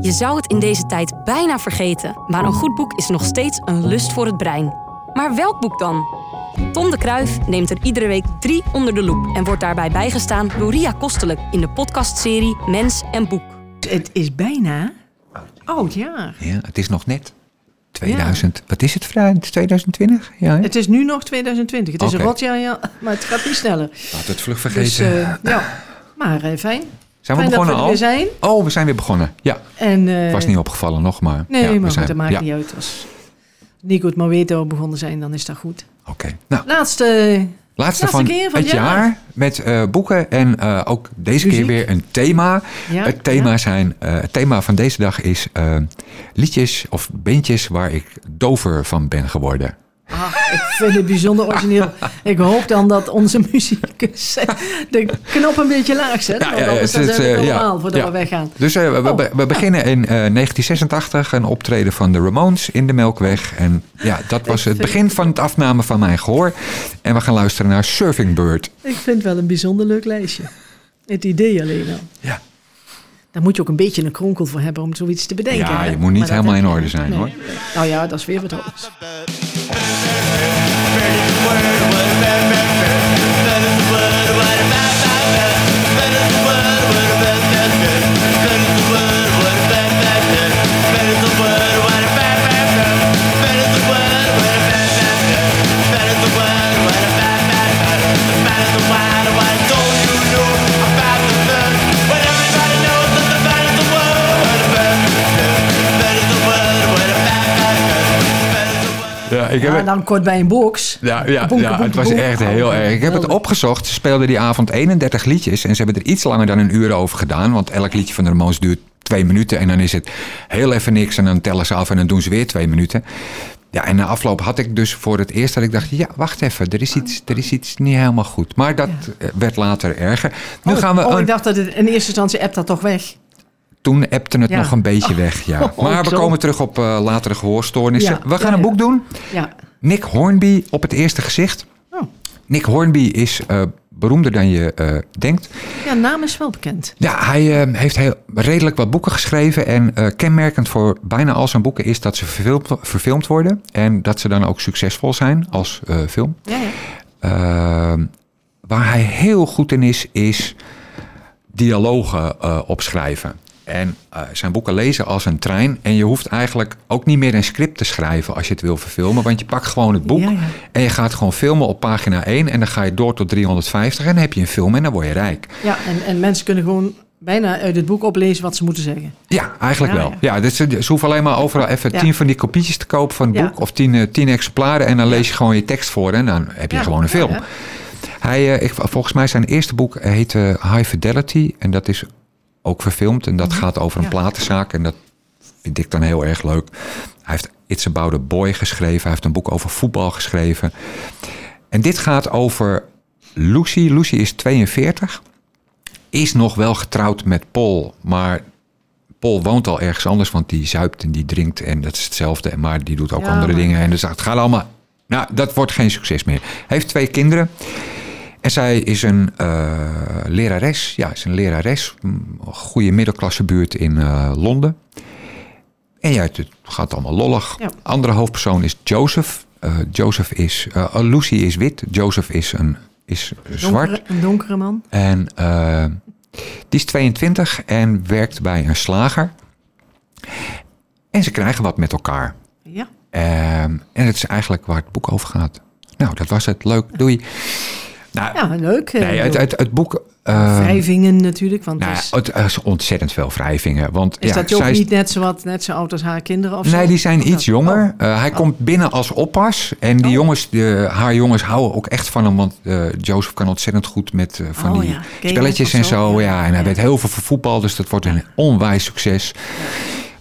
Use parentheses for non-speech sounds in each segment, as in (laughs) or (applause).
Je zou het in deze tijd bijna vergeten, maar een goed boek is nog steeds een lust voor het brein. Maar welk boek dan? Tom de Kruif neemt er iedere week drie onder de loep en wordt daarbij bijgestaan door Ria Kostelijk in de podcastserie Mens en Boek. Het is bijna oud jaar. Ja, het is nog net. 2000, wat is het vandaag? Het is 2020? Ja, hè? Het is nu nog 2020. Het is een rotjaar, ja, maar het gaat niet sneller. Laat het vlug vergeten. Dus eh, ja, maar eh, fijn. Zijn we fijn dat we begonnen al? weer zijn. Oh, we zijn weer begonnen. Ja, En, eh, het was niet opgevallen nog, maar... Nee, ja, maar zijn, goed, dat maakt ja, niet uit. Als Nico het maar weet dat we begonnen zijn, dan is dat goed. Oké. Nou, Laatste, laatste, Laatste van, keer van het jaar, jaar. met eh, boeken en eh, ook deze Muziek. keer weer een thema. ja, het, thema zijn, het thema van deze dag is liedjes of bandjes waar ik dover van ben geworden. Ik vind het bijzonder origineel. Ik hoop dan dat onze muzikus de knop een beetje laag zet. Ja, want ja, ja, anders het zijn we eh, ja, allemaal voordat ja. we weggaan. Dus eh, we, we- Oh, we beginnen in eh, 1986, een optreden van de Ramones in de Melkweg. En ja, dat was het begin van het afname van mijn gehoor. En we gaan luisteren naar Surfing Bird. Ik vind het wel een bijzonder leuk lijstje. Het idee alleen al. Ja. Daar moet je ook een beetje een kronkel voor hebben om zoiets te bedenken. Ja, je moet niet helemaal in orde zijn, hoor. Nou ja, dat is weer wat anders. Ja, ik Ja, dan kort bij een box. Ja, ja, het was echt heel erg. Ik heb het opgezocht. Ze speelden die avond 31 liedjes. En ze hebben er iets langer dan een uur over gedaan. Want elk liedje van de Ramones duurt twee minuten. En dan is het heel even niks. En dan tellen ze af en dan doen ze weer twee minuten. Ja, en na afloop had ik dus voor het eerst dat ik dacht... ja, wacht even, er is iets, er is iets niet helemaal goed. Maar dat werd later erger. Nu oh, gaan we... oh, ik dacht dat het in eerste instantie app dat toch weg. Toen appte het Ja. nog een beetje weg, ja. (laughs) Oh, maar we komen terug op eh, latere gehoorstoornissen. Ja, We gaan een boek doen. Ja. Nick Hornby op het eerste gezicht. Oh. Nick Hornby is eh, beroemder dan je eh, denkt. ja, naam is wel bekend. Ja, hij heeft heel, redelijk wat boeken geschreven. En kenmerkend voor bijna al zijn boeken is dat ze verfilmd, verfilmd worden. En dat ze dan ook succesvol zijn als film. Ja, ja. Ehm, waar hij heel goed in is, is dialogen opschrijven. En eh, zijn boeken lezen als een trein. En je hoeft eigenlijk ook niet meer een script te schrijven als je het wil verfilmen. Want je pakt gewoon het boek Ja, ja. en je gaat gewoon filmen op pagina 1. En dan ga je door tot 350 en dan heb je een film en dan word je rijk. ja en, en mensen kunnen gewoon bijna uit het boek oplezen wat ze moeten zeggen. Ja, eigenlijk Ja, wel. ja. Ja, dus ze, ze hoeven alleen maar overal even Ja. tien van die kopietjes te kopen van het boek. Of tien, eh, tien exemplaren. En dan lees je gewoon je tekst voor en dan heb je gewoon een film. Hij, eh, ik, volgens mij zijn eerste boek heet eh, High Fidelity. En dat is ook verfilmd. En dat gaat over een Mhm. Ja. platenzaak. En dat vind ik dan heel erg leuk. Hij heeft It's About a Boy geschreven. Hij heeft een boek over voetbal geschreven. En dit gaat over Lucy. Lucy is 42. Is nog wel getrouwd met Paul. Maar Paul woont al ergens anders. Want die zuipt en die drinkt. En dat is hetzelfde. Maar die doet ook Ja, andere maar- dingen. En dus het gaat allemaal... Nou, dat wordt geen succes meer. Hij heeft twee kinderen. En zij is een eh, lerares. Ja, is een lerares. Een goede middelklassebuurt in eh, Londen. En ja, het gaat allemaal lollig. Ja. Andere hoofdpersoon is Joseph. Eh, Joseph is... oh, Lucy is wit. Joseph is, een, is zwart. Een donkere man. En die is 22 en werkt bij een slager. En ze krijgen wat met elkaar. Ja. Ehm, en het is eigenlijk waar het boek over gaat. Nou, dat was het. Leuk. Doei. Nou, ja, leuk. eh, nee, het, het, het boek... Wrijvingen natuurlijk. Want nou, het is, ja, het is ontzettend veel wrijvingen. Want, is ja, dat is- niet net zo, wat, net zo oud als haar kinderen? Of zo? Nee, die zijn Of iets dat? jonger. Oh. Eh, hij komt binnen als oppas. En die Oh. jongens, de, haar jongens houden ook echt van hem. Want eh, Joseph kan ontzettend goed met van Oh, die ja. Spelletjes en zo, ja. Ja, en hij weet heel veel van voetbal. Dus dat wordt een onwijs succes.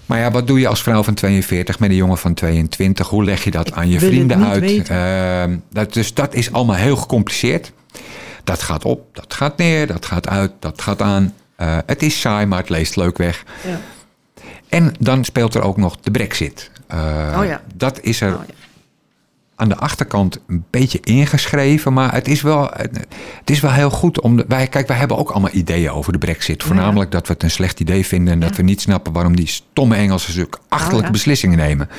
Maar ja, wat doe je als vrouw van 42 met een jongen van 22? Hoe leg je dat aan je vrienden uit? Ehm, dat, dus dat is allemaal heel gecompliceerd. Dat gaat op, dat gaat neer, dat gaat uit, dat gaat aan. Eh, het is saai, maar het leest leuk weg. Ja. En dan speelt er ook nog de brexit. Eh, Oh ja. Dat is er Oh, ja. aan de achterkant een beetje ingeschreven. Maar het is wel, het is wel heel goed. Om de, wij, kijk, wij hebben ook allemaal ideeën over de brexit. Voornamelijk dat we het een slecht idee vinden... en dat we niet snappen waarom die stomme Engelsen zulke achterlijke ja. beslissingen nemen.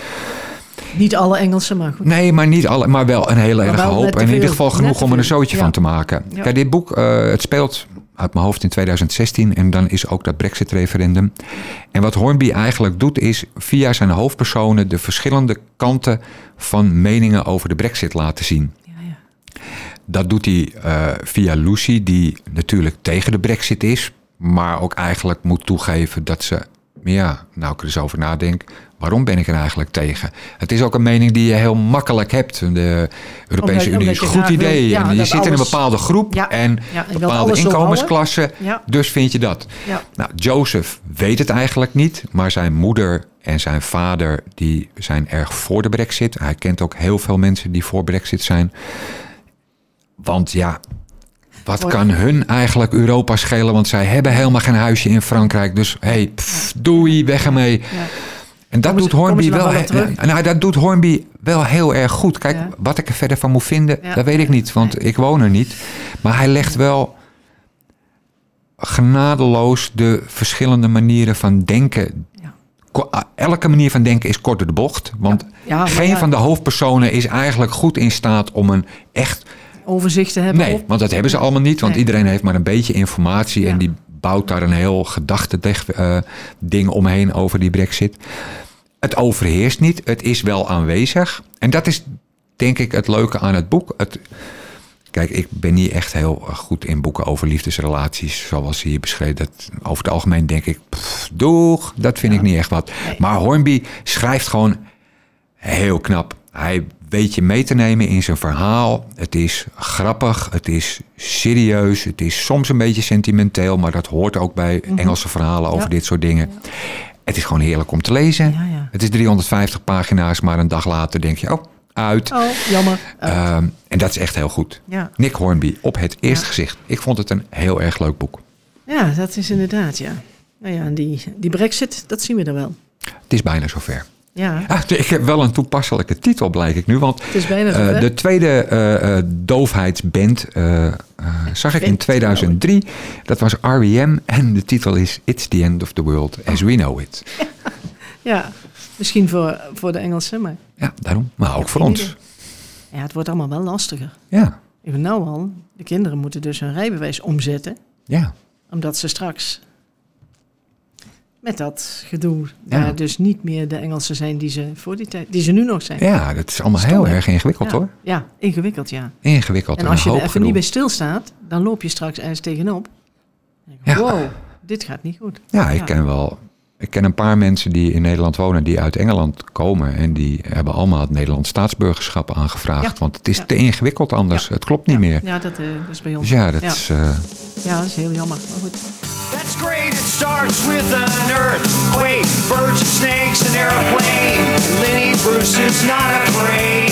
Niet alle Engelsen, maar goed. Nee, maar niet alle, maar wel een hele erg wel hoop. En in ieder geval genoeg om er een zootje Ja. van te maken. Ja. Kijk, dit boek, eh, het speelt uit mijn hoofd in 2016 en dan is ook dat Brexit-referendum. En wat Hornby eigenlijk doet is via zijn hoofdpersonen de verschillende kanten van meningen over de Brexit laten zien. Ja. Dat doet hij eh, via Lucy, die natuurlijk tegen de Brexit is, maar ook eigenlijk moet toegeven dat ze, ja, nou ik er eens over nadenk, waarom ben ik er eigenlijk tegen? Het is ook een mening die je heel makkelijk hebt. De Europese Omdat- Unie is een goed wil- idee. ja, en je zit in een bepaalde groep Ja, en ja, bepaalde inkomensklassen. Dus vind je dat. Nou, Joseph weet het eigenlijk niet, maar zijn moeder en zijn vader die zijn erg voor de brexit. Hij kent ook heel veel mensen die voor brexit zijn. Want ja, wat kan hun eigenlijk Europa schelen? Want zij hebben helemaal geen huisje in Frankrijk. Dus hey, pff, doei, weg ermee. Ja. En dat doet Hornby wel. nou, dat doet Hornby wel heel erg goed. Kijk, Ja. wat ik er verder van moet vinden, Ja. dat weet ik niet, want ik woon er niet. Maar hij legt wel genadeloos de verschillende manieren van denken. Ja. Elke manier van denken is kort door de bocht. Want geen van de hoofdpersonen is eigenlijk goed in staat om een echt Overzicht te hebben. Nee, op- want dat hebben ze allemaal niet. Want Nee. iedereen heeft maar een beetje informatie. En die bouwt daar een heel gedachte eh, ding omheen over die brexit. Het overheerst niet. Het is wel aanwezig. En dat is denk ik het leuke aan het boek. Het, kijk, ik ben niet echt heel eh, goed in boeken over liefdesrelaties. Zoals hier beschreven. Dat, over het algemeen denk ik, pff, doeg, dat vind ik niet echt wat. Maar Hornby schrijft gewoon heel knap. Hij weet je mee te nemen in zijn verhaal. Het is grappig, het is serieus, het is soms een beetje sentimenteel, maar dat hoort ook bij Engelse verhalen over Mhm. Ja. dit soort dingen. Het is gewoon heerlijk om te lezen. Ja. Het is 350 pagina's, maar een dag later denk je, oh, uit. Oh, jammer. Ehm, en dat is echt heel goed. Nick Hornby, op het eerste gezicht. Ik vond het een heel erg leuk boek. ja, dat is inderdaad, ja. Nou ja, en die, die brexit, dat zien we er wel. Het is bijna zover. Ja, Ah, ik heb wel een toepasselijke titel, blijk ik nu. Want het is bijna zo, Eh, de tweede eh, eh, doofheidsband zag ik in Band, 2003. Dat was R.E.M. en de titel is It's the End of the World as we know it. (laughs) Ja, misschien voor, voor de Engelsen, maar Ja, daarom. Maar ook voor ons. ja, het wordt allemaal wel lastiger. Ja, Even nou al, de kinderen moeten dus hun rijbewijs omzetten, ja. omdat ze straks met dat gedoe Ja. dus niet meer de Engelsen zijn die ze voor die tijd, die ze nu nog zijn. ja, dat is allemaal Stom, heel hè? erg ingewikkeld ja. hoor. Ja, ingewikkeld, ja. Ingewikkeld en, als je er even niet bij stilstaat, dan loop je straks ergens tegenop. Ja. Wow, dit gaat niet goed. Ja, ik ken wel. Ik ken een paar mensen die in Nederland wonen, die uit Engeland komen. En die hebben allemaal het Nederlands staatsburgerschap aangevraagd. Want het is te ingewikkeld anders. Het klopt niet meer. Ja, dat, eh, is bij ons. Dus ja, dat is... eh, Ja, dat is heel jammer. Maar goed. That's great. It starts with an earthquake, birds and snakes, an airplane. Lenny Bruce is not afraid.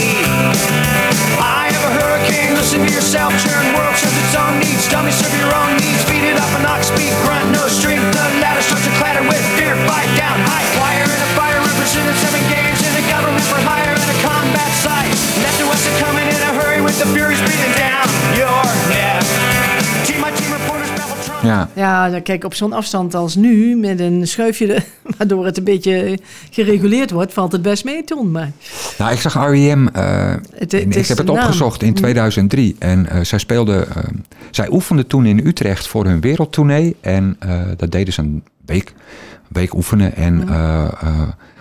I have a hurricane. Listen to yourself. Churn world serves its own needs. Dummy serve your own needs. Beat it up and knock speed. Grunt no strength. The ladder starts to clatter with fear. Fight down. High flyer and a fire represented seven games in the government for hire and a combat site. Left to us are coming in a hurry with the furies breathing down your neck. Ja, Ja, dan kijk, op zo'n afstand als nu, met een schuifje, (laughs) waardoor het een beetje gereguleerd wordt, valt het best mee, Ton. Maar Nou, ik zag R.E.M. eh, het, in- ik heb het naam. opgezocht in 2003. En eh, zij speelden... eh, zij oefenden toen in Utrecht voor hun wereldtournee. En dat deden ze een week, week oefenen. En eh,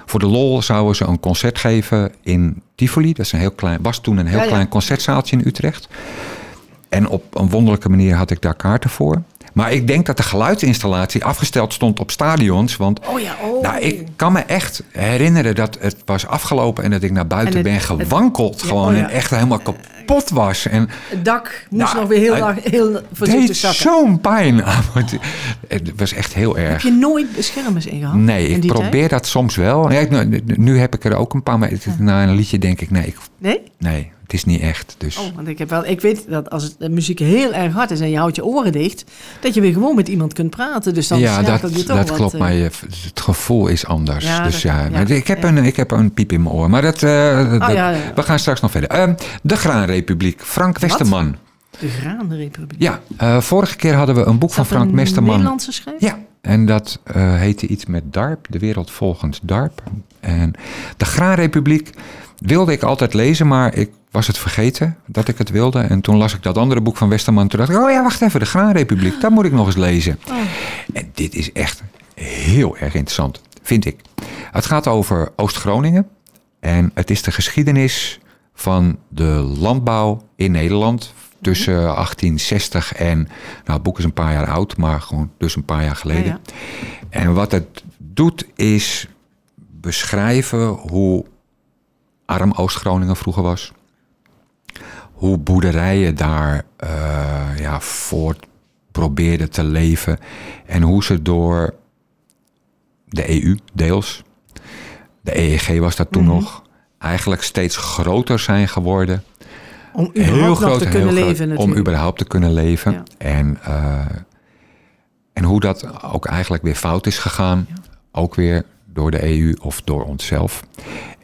voor de lol zouden ze een concert geven in Tivoli. Dat is een heel klein, was toen een heel Ja, ja. klein concertzaaltje in Utrecht. En op een wonderlijke manier had ik daar kaarten voor. Maar ik denk dat de geluidsinstallatie afgesteld stond op stadions. Want Oh ja, oh. nou, ik kan me echt herinneren dat het was afgelopen en dat ik naar buiten het- ben het- gewankeld. ja, gewoon oh ja. en echt helemaal kapot was. En Het dak moest Nou, nog weer heel, lang, heel voorzichtig deed zakken. zo'n pijn. Het- Het was echt heel Heb erg. je nooit beschermers in gehad? Nee, in ik probeer tijd? dat soms wel. Nu, nu heb ik er ook een paar, maar na een liedje denk ik, nee, ik, Nee? nee Het is niet echt. Dus Oh, want ik, heb wel, ik weet dat als het, de muziek heel erg hard is en je houdt je oren dicht, dat je weer gewoon met iemand kunt praten. Dus dan ja, dat, je toch dat wat, klopt. eh, Maar je, het gevoel is anders. Ja, dus dat- ja, ja, maar ik, heb ja. een, ik heb een piep in mijn oor. Maar dat, ja. we gaan straks nog verder. Ehm, de Graanrepubliek. Frank Westerman. De Graanrepubliek. Ja, eh, vorige keer hadden we een boek van Frank een Westerman. Nederlandse schrijver? Ja, en dat heette iets met DARP, de wereld volgens DARP. En de Graanrepubliek wilde ik altijd lezen, maar ik was het vergeten dat ik het wilde. En toen las ik dat andere boek van Westerman. Toen dacht ik, oh ja, wacht even, de Graanrepubliek, dat moet ik nog eens lezen. Oh. En dit is echt heel erg interessant, vind ik. Het gaat over Oost-Groningen. En het is de geschiedenis van de landbouw in Nederland. Tussen 1860 en, nou het boek is een paar jaar oud, maar gewoon dus een paar jaar geleden. Ja, En wat het doet is beschrijven hoe arm Oost-Groningen vroeger was. Hoe boerderijen daar eh, ja, voort probeerden te leven. En hoe ze door de EU deels, de EEG was dat toen Mhm. nog, eigenlijk steeds groter zijn geworden Om überhaupt nog te kunnen groot, leven Om natuurlijk. überhaupt te kunnen leven. Ja. En, eh, en hoe dat ook eigenlijk weer fout is gegaan. Ook weer door de EU of door onszelf.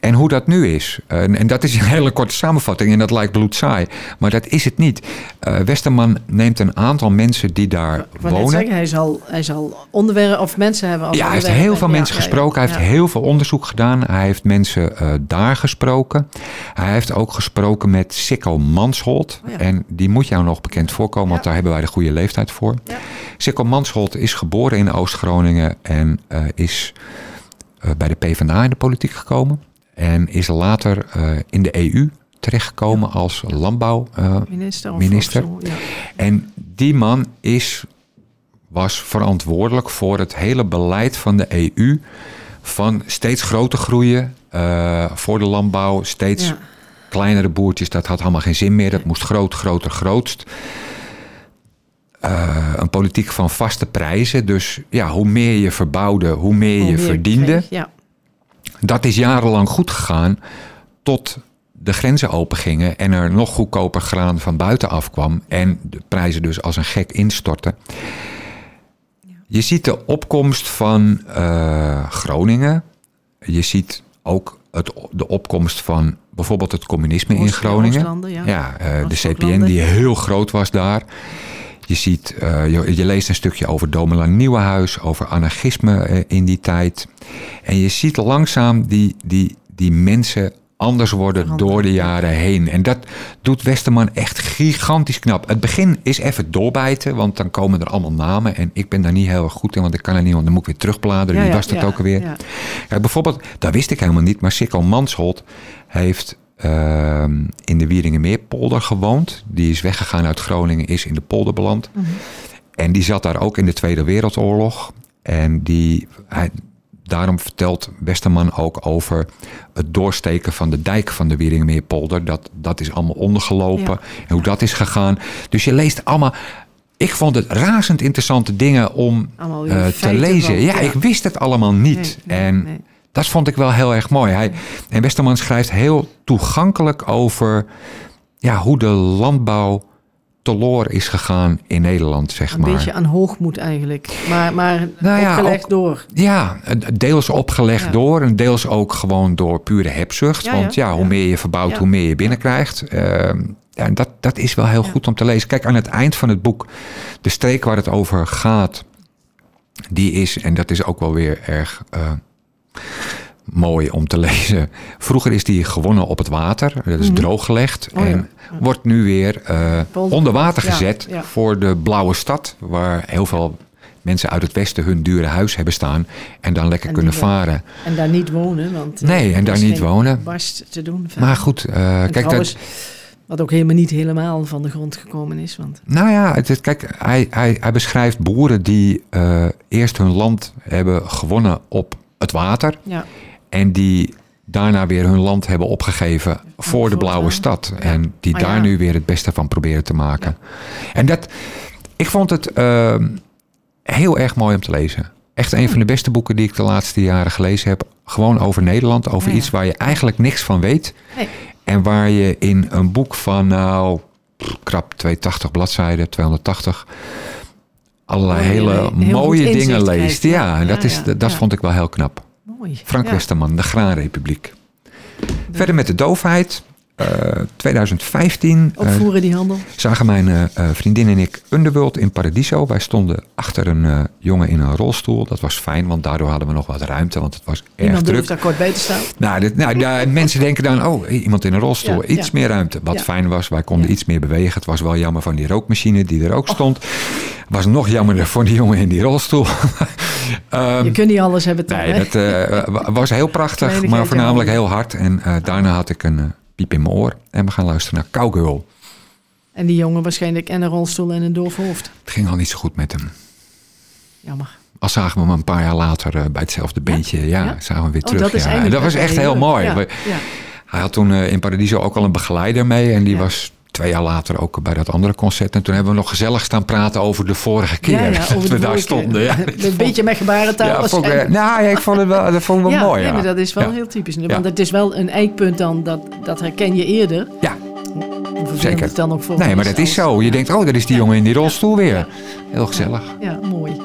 En hoe dat nu is. En, en dat is een (laughs) hele korte samenvatting en dat lijkt bloedsaai. Maar dat is het niet. Eh, Westerman neemt een aantal mensen die daar Ik wonen. zeggen, hij zal, hij zal onderwerpen of mensen hebben als Ja, hij heeft heel veel mensen ja, gesproken. Hij heeft heel veel onderzoek gedaan. Hij heeft mensen eh, daar gesproken. Hij heeft ook gesproken met Sikko Mansholt. Oh ja. En die moet jou nog bekend voorkomen, want daar hebben wij de goede leeftijd voor. Sikko Mansholt is geboren in Oost-Groningen en eh, is bij de PvdA in de politiek gekomen. En is later eh, in de EU terechtgekomen als landbouw. eh, Minister. Zo, ja. en die man is, was verantwoordelijk voor het hele beleid van de EU. Van steeds groter groeien eh, voor de landbouw. Steeds Ja. kleinere boertjes, dat had allemaal geen zin meer. Dat moest groot, groter, grootst. Eh, een politiek van vaste prijzen. Dus ja, hoe meer je verbouwde, hoe meer Hoe je meer verdiende. kreeg, Ja. Dat is jarenlang goed gegaan tot de grenzen open gingen en er nog goedkoper graan van buiten afkwam en de prijzen dus als een gek instortten. Je ziet de opkomst van eh, Groningen. Je ziet ook het, de opkomst van bijvoorbeeld het communisme in Groningen. Ja. Ja, eh, de. CPN die heel groot was daar. Je, ziet, eh, je, je leest een stukje over Domelaan Nieuwenhuis, over anarchisme eh, in die tijd. En je ziet langzaam die, die, die mensen anders worden door de jaren heen. En dat doet Westerman echt gigantisch knap. Het begin is even doorbijten, want dan komen er allemaal namen. En ik ben daar niet heel erg goed in, want ik kan er niet, want dan moet ik weer terugbladeren. Ja, Wie ja, was dat ja, ook alweer? bijvoorbeeld, dat wist ik helemaal niet, maar Sikko Mansholt heeft ehm, in de Wieringenmeerpolder gewoond. Die is weggegaan uit Groningen, is in de polder beland. Mhm. En die zat daar ook in de Tweede Wereldoorlog. En die, hij, daarom vertelt Westerman ook over het doorsteken van de dijk van de Wieringenmeerpolder. Dat, dat is allemaal ondergelopen en hoe dat is gegaan. Dus je leest allemaal... Ik vond het razend interessante dingen om eh, te lezen. ja, ja. ik wist het allemaal niet. Nee, nee, en nee. Dat vond ik wel heel erg mooi. Hij, en Westerman schrijft heel toegankelijk over ja, hoe de landbouw teloor is gegaan in Nederland, zeg Een maar. beetje aan hoogmoed eigenlijk. Maar, maar Nou ja, opgelegd ook- door. Ja, deels opgelegd Ja. door en deels ook gewoon door pure hebzucht. Ja, Want ja, hoe meer je verbouwt, hoe meer je binnenkrijgt. Ja, en dat, dat is wel heel goed om te lezen. Kijk, aan het eind van het boek, de streek waar het over gaat, die is, en dat is ook wel weer erg eh, mooi om te (laughs) lezen. Vroeger is die gewonnen op het water, dat is Mhm. drooggelegd. Oh ja. en wordt nu weer Polder- onder water gezet ja. voor de blauwe stad, waar heel veel mensen uit het westen hun dure huis hebben staan en dan lekker En kunnen varen. En daar niet wonen. Want, eh, Nee, en daar niet wonen. barst te doen. Maar goed, eh, kijk, trouwens, dat, wat ook helemaal niet helemaal van de grond gekomen is. Want nou ja, het, kijk, hij, hij, hij beschrijft boeren die eerst hun land hebben gewonnen op het water ja, en die daarna weer hun land hebben opgegeven voor de blauwe stad. En die Ah, daar nu weer het beste van proberen te maken. En dat, ik vond het eh, heel erg mooi om te lezen. Echt een van de beste boeken die ik de laatste jaren gelezen heb. Gewoon over Nederland, over Ja, ja. iets waar je eigenlijk niks van weet. Nee. En waar je in een boek van, nou, krap 280 bladzijden, 280, allerlei Mooie- hele goed mooie dingen leest. Ja, dat, is, dat vond ik wel heel knap. Mooi. Frank. Westerman, de Graanrepubliek. Verder met de doofheid. Eh, 2015 eh, Opvoeren die handel. zagen mijn eh, eh, vriendin en ik Underworld in Paradiso. Wij stonden achter een eh, jongen in een rolstoel. Dat was fijn, want daardoor hadden we nog wat ruimte, want het was erg Iemand druk. durft daar kort bij te staan. Nou, dit, nou (laughs) mensen denken dan, oh, iemand in een rolstoel, Ja, iets ja. meer ruimte. Wat Ja. fijn was, wij konden iets meer bewegen. Het was wel jammer van die rookmachine die er ook stond. Was nog jammerder voor die jongen in die rolstoel. (laughs) Ehm, Je kunt niet alles hebben toch, Nee, dat eh, wa- was heel prachtig, maar voornamelijk heel hard. En eh, daarna had ik een eh, piep in mijn oor. En we gaan luisteren naar Cowgirl. En die jongen waarschijnlijk en een rolstoel en een doof hoofd. Het ging al niet zo goed met hem. Jammer. Al zagen we hem een paar jaar later eh, bij hetzelfde beentje. Ja, Ja? zagen we weer Oh, terug. dat ja. Dat was echt heel mooi. Hij had toen eh, in Paradiso ook al een begeleider mee. En die was twee jaar later ook bij dat andere concert. En toen hebben we nog gezellig staan praten over de vorige keer Ja, ja, (laughs) dat we daar keer. stonden. Ja, (laughs) Een beetje met gebarentaal. ja, ik, nou, ja, ik vond het wel, dat vond ik wel (laughs) ja, mooi. nee, maar dat is wel heel typisch. Want het is wel een eikpunt dan, dat, dat herken je eerder. Ja, zeker. het dan ook voor Nee, maar dat is zo. Je denkt, oh, dat is die jongen in die rolstoel weer. Heel gezellig. Ja, mooi.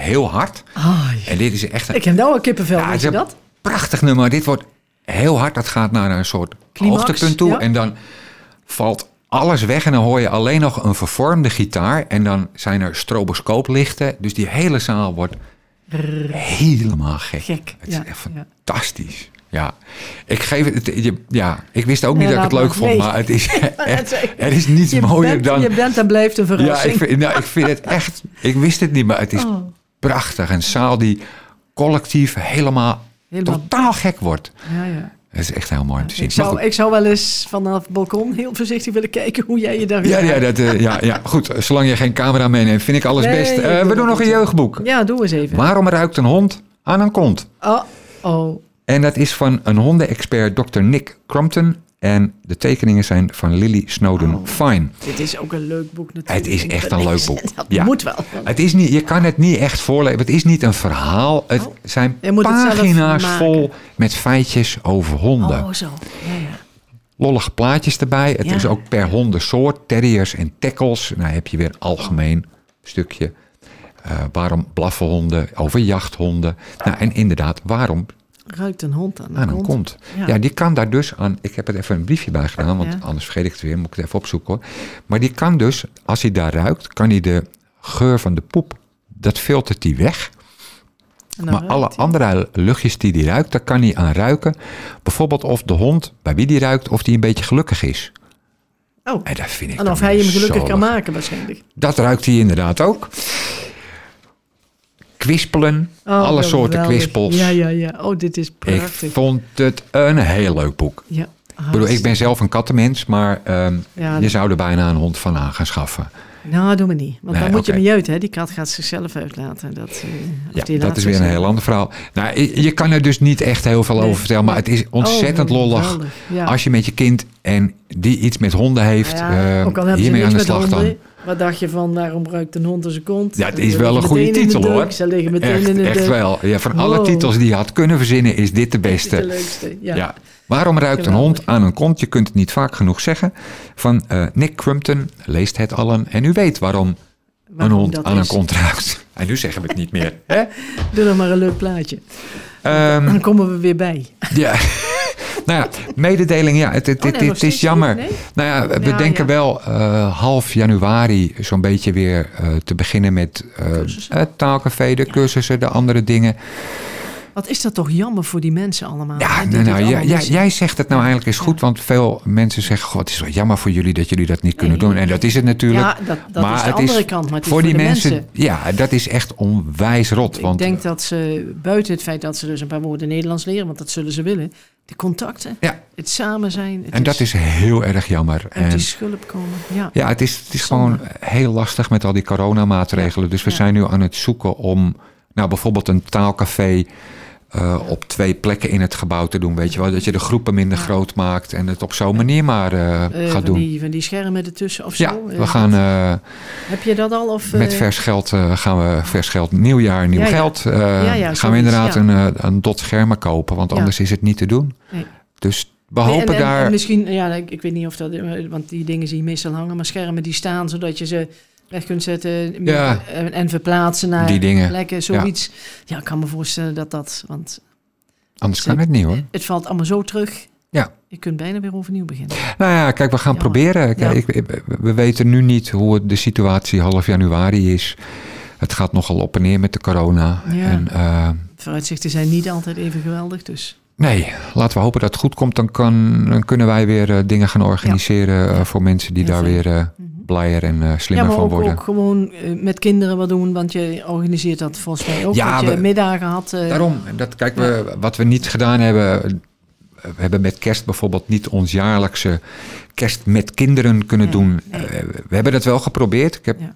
Heel hard. En dit is echt een Ik heb nou een kippenvel, Ja, weet je dat? prachtig nummer. Dit wordt heel hard. Dat gaat naar een soort Climax, hoogtepunt toe. ja. En dan valt alles weg. En dan hoor je alleen nog een vervormde gitaar. En dan zijn er stroboscooplichten. Dus die hele zaal wordt helemaal gek. Gek, Het ja, is echt ja. fantastisch. Ja, ik geef het. je- ja, ik wist ook niet Ja, dat ik het leuk vond, Nee. maar (laughs) het is echt, er is niets Je mooier bent, dan. Je bent en blijft een Ja, verrassing. ik vind, nou, ik vind het echt. Ik wist het niet, maar het is (laughs) Oh. Prachtig. Een zaal die collectief helemaal, Helemaal- totaal gek wordt. Ja, ja. Het is echt heel mooi om te zien. Ik zou, ik zou wel eens vanaf het balkon heel voorzichtig willen kijken hoe jij je daar Ja, ja, dat, eh, ja, ja, goed. Zolang je geen camera meeneemt, vind ik alles Nee, best. Eh, we doen nog een jeugdboek. Ja, doe eens even. Waarom ruikt een hond aan een kont? Oh, oh. En dat is van een hondenexpert, Dr. Nick Crompton. En de tekeningen zijn van Lily Snowden Oh. Fine. Dit is ook een leuk boek natuurlijk. Het is echt een leuk boek. Dat Ja. moet wel. Het is niet, je kan het niet echt voorlezen. Het is niet een verhaal. Het Oh. zijn het pagina's vol met feitjes over honden. Oh, zo. Ja, ja. lollige plaatjes erbij. Het Ja. is ook per hondensoort. Terriers en tackles. Nou heb je weer een algemeen stukje. Eh, waarom blaffen honden? Over jachthonden. Nou, en inderdaad, waarom Ruikt een hond aan de aan een kont. kont? Ja. Ja. die kan daar dus aan... Ik heb er even een briefje bij gedaan, want Ja. anders vergeet ik het weer. Moet ik het even opzoeken hoor. Maar die kan dus, als hij daar ruikt, kan hij de geur van de poep... Dat filtert hij weg. Maar alle hij. andere luchtjes die hij ruikt, daar kan hij aan ruiken. Bijvoorbeeld of de hond, bij wie die ruikt, of die een beetje gelukkig is. Oh, En dat vind ik en of hij hem gelukkig kan maken waarschijnlijk. Dat ruikt hij inderdaad ook. Kwispelen, Oh, alle soorten kwispels. Ja, ja, ja. Oh, dit is Ik prachtig. vond het een heel leuk boek. Ja. Ik bedoel, ik ben zelf een kattenmens, maar ehm, Ja, je zou er bijna een hond van aan gaan schaffen. Nou, doe maar niet. Want Nee, dan moet je niet uit, hè. Die kat gaat zichzelf uitlaten. Dat, eh, of Ja, die dat is weer een heel ander verhaal. Nou, je je kan er dus niet echt heel veel Nee, over vertellen, maar het is ontzettend Oh, lollig. geweldig, ja. Als je met je kind en die iets met honden heeft, Nou ja, eh, ze hiermee aan de slag dan. Wat dacht je van waarom ruikt een hond aan zijn kont? Ja, het is wel een goede titel hoor. Ze liggen meteen Echt, in de echt deuk. wel. Ja, van alle titels die je had kunnen verzinnen, is dit de Dit beste. de leukste. Ja. Ja. Waarom ruikt een hond aan een kont? Je kunt het niet vaak genoeg zeggen. Van eh, Nick Crumpton, leest het allen. En u weet waarom, Waarom een hond aan een kont ruikt. En nu zeggen we het niet meer. Hè? (laughs) Doe nog maar een leuk plaatje. Ehm, Dan komen we weer bij. ja. (laughs) nou ja, mededeling. Ja, het, het, Oh, nee, het, is jammer. niet, nee? Nou ja, we denken ja. wel eh, half januari zo'n beetje weer eh, te beginnen met eh, het taalcafé, de cursussen, de andere dingen. Wat is dat toch jammer voor die mensen allemaal. Ja, nou, nou, allemaal ja, jij, zegt het nou eigenlijk eens goed, want veel mensen zeggen: God, het is wel jammer voor jullie dat jullie dat niet kunnen Nee. doen. En dat is het natuurlijk. Ja, dat, dat is de andere kant. Maar het is voor die mensen, ja, dat is echt onwijs rot. Ik want denk dat ze, buiten het feit dat ze dus een paar woorden Nederlands leren, want dat zullen ze willen, de contacten, Ja. het samen zijn. Het en dat is heel erg jammer. die En, schulp komen. Ja. ja, het is, het is Zonde. gewoon heel lastig met al die coronamaatregelen. Dus we Ja. zijn nu aan het zoeken om, nou, bijvoorbeeld een taalcafé. Eh, op twee plekken in het gebouw te doen, weet je wel. Dat je de groepen minder Ja. groot maakt en het op zo'n manier maar eh, Eh, gaat van, doen. die, van die schermen ertussen of zo. Ja, we gaan Heb je dat al? Of, met vers geld gaan we vers geld, nieuwjaar, nieuw Ja, geld. gaan we inderdaad een, een dot schermen kopen, want anders is het niet te doen. Nee. Dus we hopen en, en- daar. en misschien, ja, ik, ik weet niet of dat, want die dingen zie je meestal hangen, maar schermen die staan zodat je ze weg kunt zetten Ja. en, en verplaatsen naar Die dingen, plekken, zoiets. Ja. ik kan me voorstellen dat dat, want anders kan het niet hoor. het valt allemaal zo terug. Ja. Je kunt bijna weer overnieuw beginnen. Nou ja, kijk, we gaan Jammer. proberen. Kijk, Ja. ik- we weten nu niet hoe de situatie half januari is. Het gaat nogal op en neer met de corona. Ja. En, eh, Vooruitzichten zijn niet altijd even geweldig, dus nee, laten we hopen dat het goed komt. Dan, kan, dan kunnen wij weer eh, dingen gaan organiseren eh, voor mensen die Heel daar fijn. weer en eh, ja, slimmer maar van ook, worden. ook gewoon eh, met kinderen wat doen, want je organiseert dat volgens mij ook. Ja, dat je we- middagen had. eh, Daarom, dat, kijk, we, wat we niet gedaan hebben. We hebben met kerst bijvoorbeeld niet ons jaarlijkse kerst met kinderen kunnen Nee, doen. nee. We hebben dat wel geprobeerd. Ik heb Ja.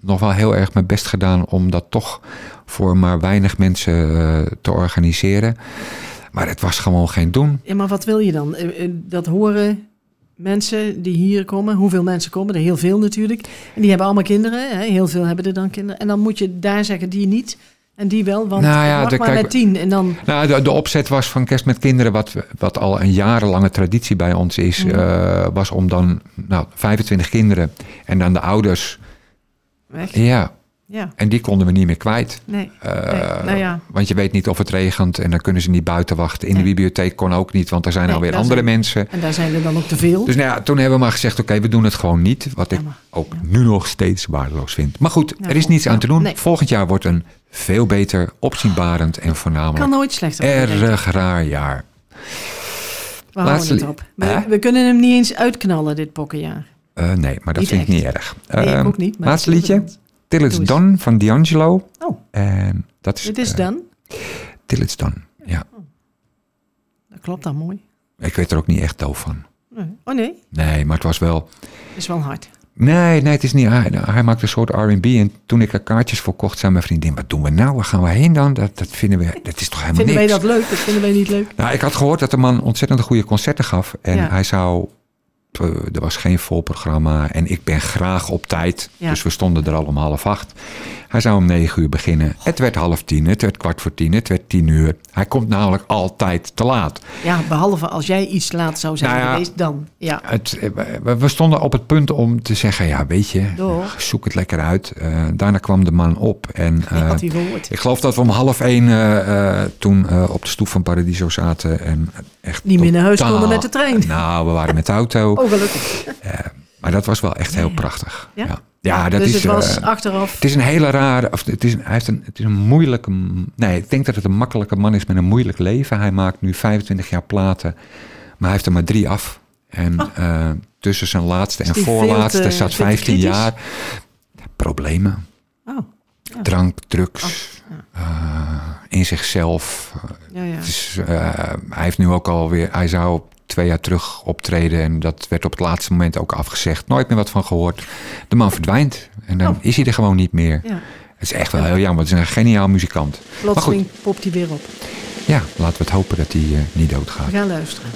nog wel heel erg mijn best gedaan om dat toch voor maar weinig mensen te organiseren. Maar het was gewoon geen doen. Ja, maar wat wil je dan? Dat horen mensen die hier komen. Hoeveel mensen komen er? Heel veel natuurlijk. En die hebben allemaal kinderen. Hè? Heel veel hebben er dan kinderen. En dan moet je daar zeggen, die niet. En die wel, want Nou ja, de- maar kijk- met tien. En dan, Nou, de, de opzet was van kerst met kinderen, wat, wat al een jarenlange traditie bij ons is, eh, was om dan nou, 25 kinderen en dan de ouders. weg. Ja, Ja, en die konden we niet meer kwijt. nee. Eh, Nee, nou ja. Want je weet niet of het regent en dan kunnen ze niet buiten wachten. In Nee. de bibliotheek kon ook niet, want er zijn alweer andere zijn- mensen. En daar zijn er dan ook te veel. Dus nou ja, toen hebben we maar gezegd, oké, we doen het gewoon niet. Wat ik ook nu nog steeds waardeloos vind. Maar goed, er is niets aan te doen. Volgend jaar wordt een veel beter, opzienbarend en voornamelijk kan nooit slechter erg raar jaar. We laatste het op. We, kunnen hem niet eens uitknallen, dit pokkenjaar. Eh, nee, maar dat Niet vind ik niet erg. Nee, ik Ehm, ook niet. Maar laatste liedje. Till It's Doe. Done van D'Angelo. Oh, En dat is, dit is eh, dan. Till It's Done, ja. Dat klopt dan mooi. Ik weet er ook niet echt doof van. Nee. Oh nee, Nee, maar het was wel... is wel hard. Nee, nee, het is niet. Hij, hij maakt een soort R&B. En toen ik er kaartjes voor kocht, zei mijn vriendin... Wat doen we nou? Waar gaan we heen dan? Dat, dat vinden we... Dat is toch helemaal Vinden wij niks? dat leuk? Dat vinden wij niet leuk. Nou, ik had gehoord dat de man ontzettend goede concerten gaf. En Ja. hij zou... eh, Er was geen vol programma. En ik ben graag op tijd. Ja. Dus we stonden er al om half acht. Hij zou om negen uur beginnen. Het werd half tien. Het werd kwart voor tien. Het werd tien uur. Hij komt namelijk altijd te laat. Ja, behalve als jij iets laat zou zijn Nou ja. geweest, dan. Ja. Het, eh, we- stonden op het punt om te zeggen... Ja, weet je, Door. zoek het lekker uit. Eh, daarna kwam de man op. En, eh, had hij gehoord. Ik geloof dat we om half één toen op de stoep van Paradiso zaten. En echt Niet meer naar huis konden met de trein. Nou, we waren met de auto. (laughs) Oh, gelukkig. Maar dat was wel echt heel prachtig. Ja? Ja, dat dus is... het was eh, achteraf. het is een hele rare... Of het, is een, hij heeft een, het is een moeilijke... Nee, ik denk dat het een makkelijke man is met een moeilijk leven. Hij maakt nu 25 jaar platen. Maar hij heeft er maar drie af. En eh, tussen zijn laatste en Oh. voorlaatste te- zat veel te 15 kritisch? jaar. Problemen. Oh, Drank, drugs. ja. eh, in zichzelf. ja, hij heeft nu ook alweer, hij zou twee jaar terug optreden en dat werd op het laatste moment ook afgezegd. Nooit meer wat van gehoord. De man verdwijnt en dan Oh. is hij er gewoon niet meer. ja. Het is echt wel heel jammer. Het is een geniaal muzikant. Plotseling popt hij weer op. Ja, laten we het hopen dat hij eh, niet doodgaat. We gaan luisteren.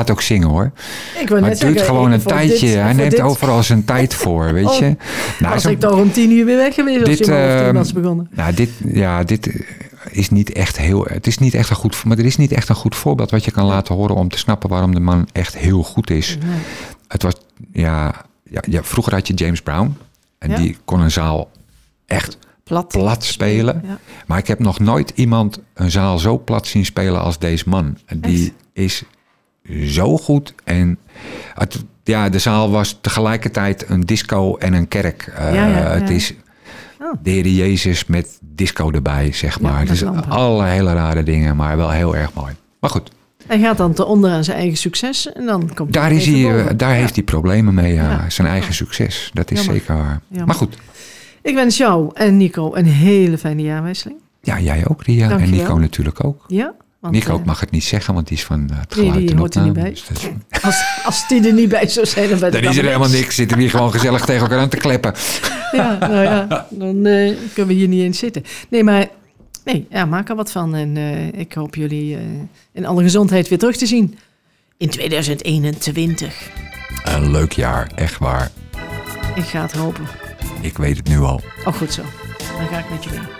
Gaat ook zingen hoor. Ik wil Maar net het duurt zeggen, gewoon een tijdje. dit- hij neemt dit- overal zijn tijd voor, weet (laughs) Oh, je. Nou, Als ik toch om tien uur weer weg geweest als dit, je half tien ehm, was begonnen. Nou, dit, ja, dit, is niet echt heel. Het is niet echt een goed. Maar er is niet echt een goed voorbeeld wat je kan laten horen om te snappen waarom de man echt heel goed is. Nee. Het was. Ja, ja, ja, vroeger had je James Brown. En Ja. die kon een zaal echt Plat. plat spelen. Ja. Maar ik heb nog nooit iemand een zaal zo plat zien spelen als deze man. En Die is zo goed. En het, ja, de zaal was tegelijkertijd een disco en een kerk. Eh, Ja, ja, ja. Het is Oh. de Heer Jezus met disco erbij, zeg maar. met het is lampen. alle hele rare dingen, maar wel heel erg mooi. Maar goed, Hij gaat dan te onder aan zijn eigen succes en dan komt daar, hij is hij, eh, daar heeft hij problemen mee. Ja. Zijn eigen succes, dat is Jammer. zeker waar. Jammer. Maar goed, Ik wens jou en Nico een hele fijne jaarwisseling. ja, jij ook, Ria. En. Nico natuurlijk ook. Ja? Want, Nico eh, mag het niet zeggen, want die is van eh, het die geluid en hoort er niet bij. Dus als, als die er niet bij zou zijn, dan ben Dan is er helemaal niks. Zitten we hier gewoon gezellig tegen elkaar aan te kleppen. Ja, nou ja, dan eh, kunnen we hier niet eens zitten. Nee, maar nee, ja, maak er wat van. En ik hoop jullie in alle gezondheid weer terug te zien in 2021. Een leuk jaar, echt waar. Ik ga het hopen. Ik weet het nu al. Oh, goed zo. Dan ga ik met je mee.